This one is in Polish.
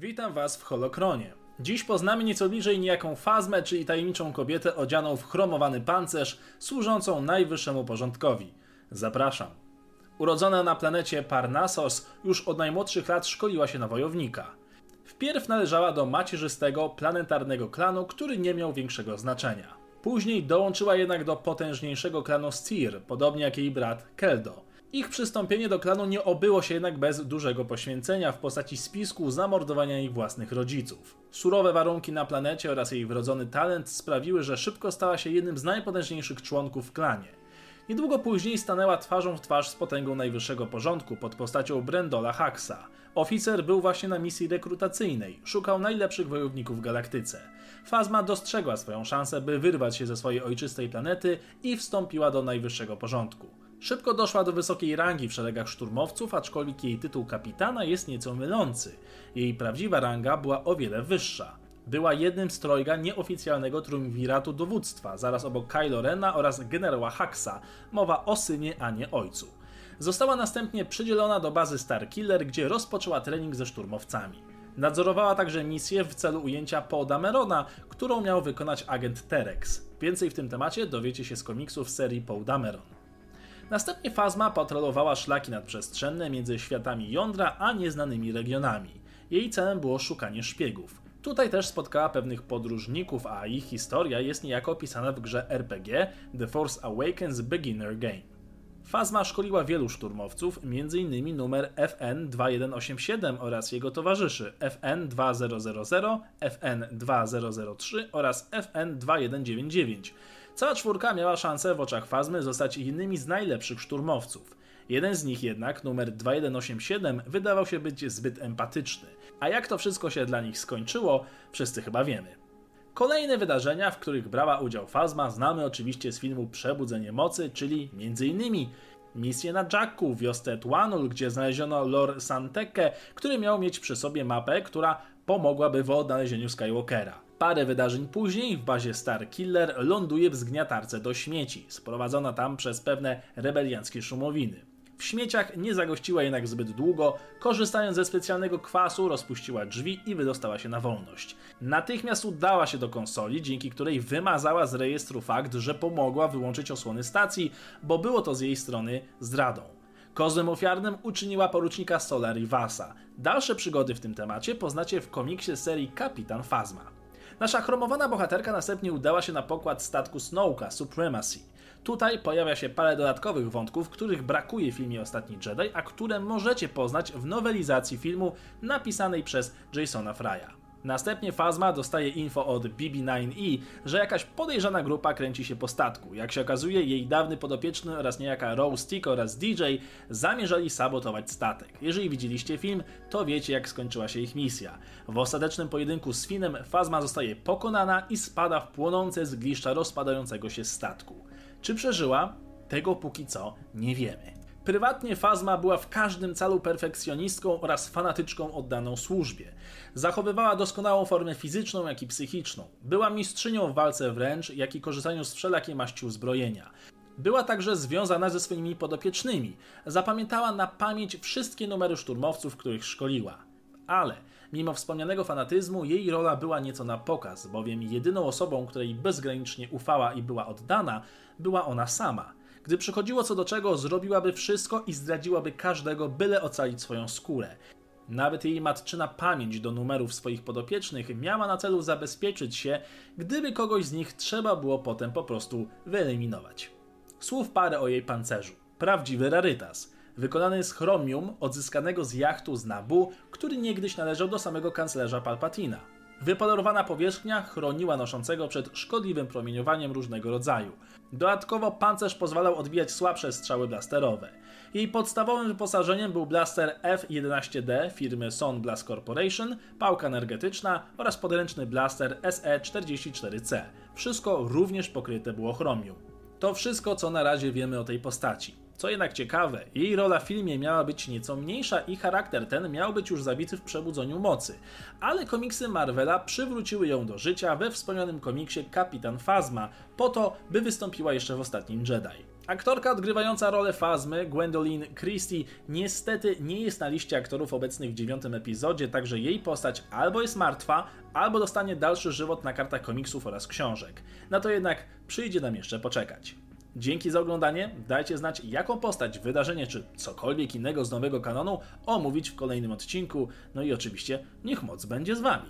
Witam Was w Holokronie. Dziś poznamy nieco bliżej niejaką Fazmę, czyli tajemniczą kobietę odzianą w chromowany pancerz, służącą najwyższemu porządkowi. Zapraszam. Urodzona na planecie Parnassos, już od najmłodszych lat szkoliła się na wojownika. Wpierw należała do macierzystego, planetarnego klanu, który nie miał większego znaczenia. Później dołączyła jednak do potężniejszego klanu Stir, podobnie jak jej brat Keldo. Ich przystąpienie do klanu nie obyło się jednak bez dużego poświęcenia w postaci spisku zamordowania ich własnych rodziców. Surowe warunki na planecie oraz jej wrodzony talent sprawiły, że szybko stała się jednym z najpotężniejszych członków w klanie. Niedługo później stanęła twarzą w twarz z potęgą najwyższego porządku pod postacią Brendola Haxa. Oficer był właśnie na misji rekrutacyjnej, szukał najlepszych wojowników w galaktyce. Fazma dostrzegła swoją szansę, by wyrwać się ze swojej ojczystej planety i wstąpiła do najwyższego porządku. Szybko doszła do wysokiej rangi w szeregach szturmowców, aczkolwiek jej tytuł kapitana jest nieco mylący. Jej prawdziwa ranga była o wiele wyższa. Była jednym z trojga nieoficjalnego triumviratu dowództwa, zaraz obok Kylo Rena oraz generała Haxa, mowa o synie, a nie ojcu. Została następnie przydzielona do bazy Starkiller, gdzie rozpoczęła trening ze szturmowcami. Nadzorowała także misję w celu ujęcia Paul Damerona, którą miał wykonać agent Terex. Więcej w tym temacie dowiecie się z komiksów serii Paul Dameron. Następnie Fazma patrolowała szlaki nadprzestrzenne między światami jądra a nieznanymi regionami. Jej celem było szukanie szpiegów. Tutaj też spotkała pewnych podróżników, a ich historia jest niejako opisana w grze RPG The Force Awakens Beginner Game. Fazma szkoliła wielu szturmowców, m.in. numer FN2187 oraz jego towarzyszy FN2000, FN2003 oraz FN2199. Cała czwórka miała szansę w oczach Fazmy zostać jednymi z najlepszych szturmowców. Jeden z nich jednak, numer 2187, wydawał się być zbyt empatyczny. A jak to wszystko się dla nich skończyło, wszyscy chyba wiemy. Kolejne wydarzenia, w których brała udział Fazma, znamy oczywiście z filmu Przebudzenie Mocy, czyli m.in. misję na Jacku, wiosce Twanul, gdzie znaleziono Lor Santeke, który miał mieć przy sobie mapę, która pomogłaby w odnalezieniu Skywalkera. Parę wydarzeń później w bazie Star Killer ląduje w zgniatarce do śmieci, sprowadzona tam przez pewne rebelianckie szumowiny. W śmieciach nie zagościła jednak zbyt długo, korzystając ze specjalnego kwasu rozpuściła drzwi i wydostała się na wolność. Natychmiast udała się do konsoli, dzięki której wymazała z rejestru fakt, że pomogła wyłączyć osłony stacji, bo było to z jej strony zdradą. Kozłem ofiarnym uczyniła porucznika Solari Vasa. Dalsze przygody w tym temacie poznacie w komiksie serii Kapitan Phasma. Nasza chromowana bohaterka następnie udała się na pokład statku Snowka Supremacy. Tutaj pojawia się parę dodatkowych wątków, których brakuje w filmie Ostatni Jedi, a które możecie poznać w nowelizacji filmu napisanej przez Jasona Frya. Następnie Fazma dostaje info od BB9E, że jakaś podejrzana grupa kręci się po statku. Jak się okazuje, jej dawny podopieczny oraz niejaka Rose Tick oraz DJ zamierzali sabotować statek. Jeżeli widzieliście film, to wiecie jak skończyła się ich misja. W ostatecznym pojedynku z Finem Fazma zostaje pokonana i spada w płonące zgliszcza rozpadającego się statku. Czy przeżyła? Tego póki co nie wiemy. Prywatnie Fazma była w każdym calu perfekcjonistką oraz fanatyczką oddaną służbie. Zachowywała doskonałą formę fizyczną, jak i psychiczną. Była mistrzynią w walce wręcz, jak i korzystaniu z wszelakiej maści uzbrojenia. Była także związana ze swoimi podopiecznymi. Zapamiętała na pamięć wszystkie numery szturmowców, których szkoliła. Ale mimo wspomnianego fanatyzmu, jej rola była nieco na pokaz, bowiem jedyną osobą, której bezgranicznie ufała i była oddana, była ona sama. Gdy przychodziło co do czego, zrobiłaby wszystko i zdradziłaby każdego, byle ocalić swoją skórę. Nawet jej matczyna pamięć do numerów swoich podopiecznych miała na celu zabezpieczyć się, gdyby kogoś z nich trzeba było potem po prostu wyeliminować. Słów parę o jej pancerzu. Prawdziwy rarytas. Wykonany z chromium odzyskanego z jachtu z Nabu, który niegdyś należał do samego kanclerza Palpatina. Wypolerowana powierzchnia chroniła noszącego przed szkodliwym promieniowaniem różnego rodzaju. Dodatkowo pancerz pozwalał odbijać słabsze strzały blasterowe. Jej podstawowym wyposażeniem był blaster F-11D firmy Son Blast Corporation, pałka energetyczna oraz podręczny blaster SE-44C. Wszystko również pokryte było chromium. To wszystko, co na razie wiemy o tej postaci. Co jednak ciekawe, jej rola w filmie miała być nieco mniejsza i charakter ten miał być już zabity w Przebudzeniu Mocy, ale komiksy Marvela przywróciły ją do życia we wspomnianym komiksie Kapitan Phasma, po to, by wystąpiła jeszcze w ostatnim Jedi. Aktorka odgrywająca rolę Fazmy, Gwendolyn Christie, niestety nie jest na liście aktorów obecnych w dziewiątym epizodzie, także jej postać albo jest martwa, albo dostanie dalszy żywot na kartach komiksów oraz książek. Na to jednak przyjdzie nam jeszcze poczekać. Dzięki za oglądanie, dajcie znać jaką postać, wydarzenie czy cokolwiek innego z nowego kanonu omówić w kolejnym odcinku, no i oczywiście niech moc będzie z Wami.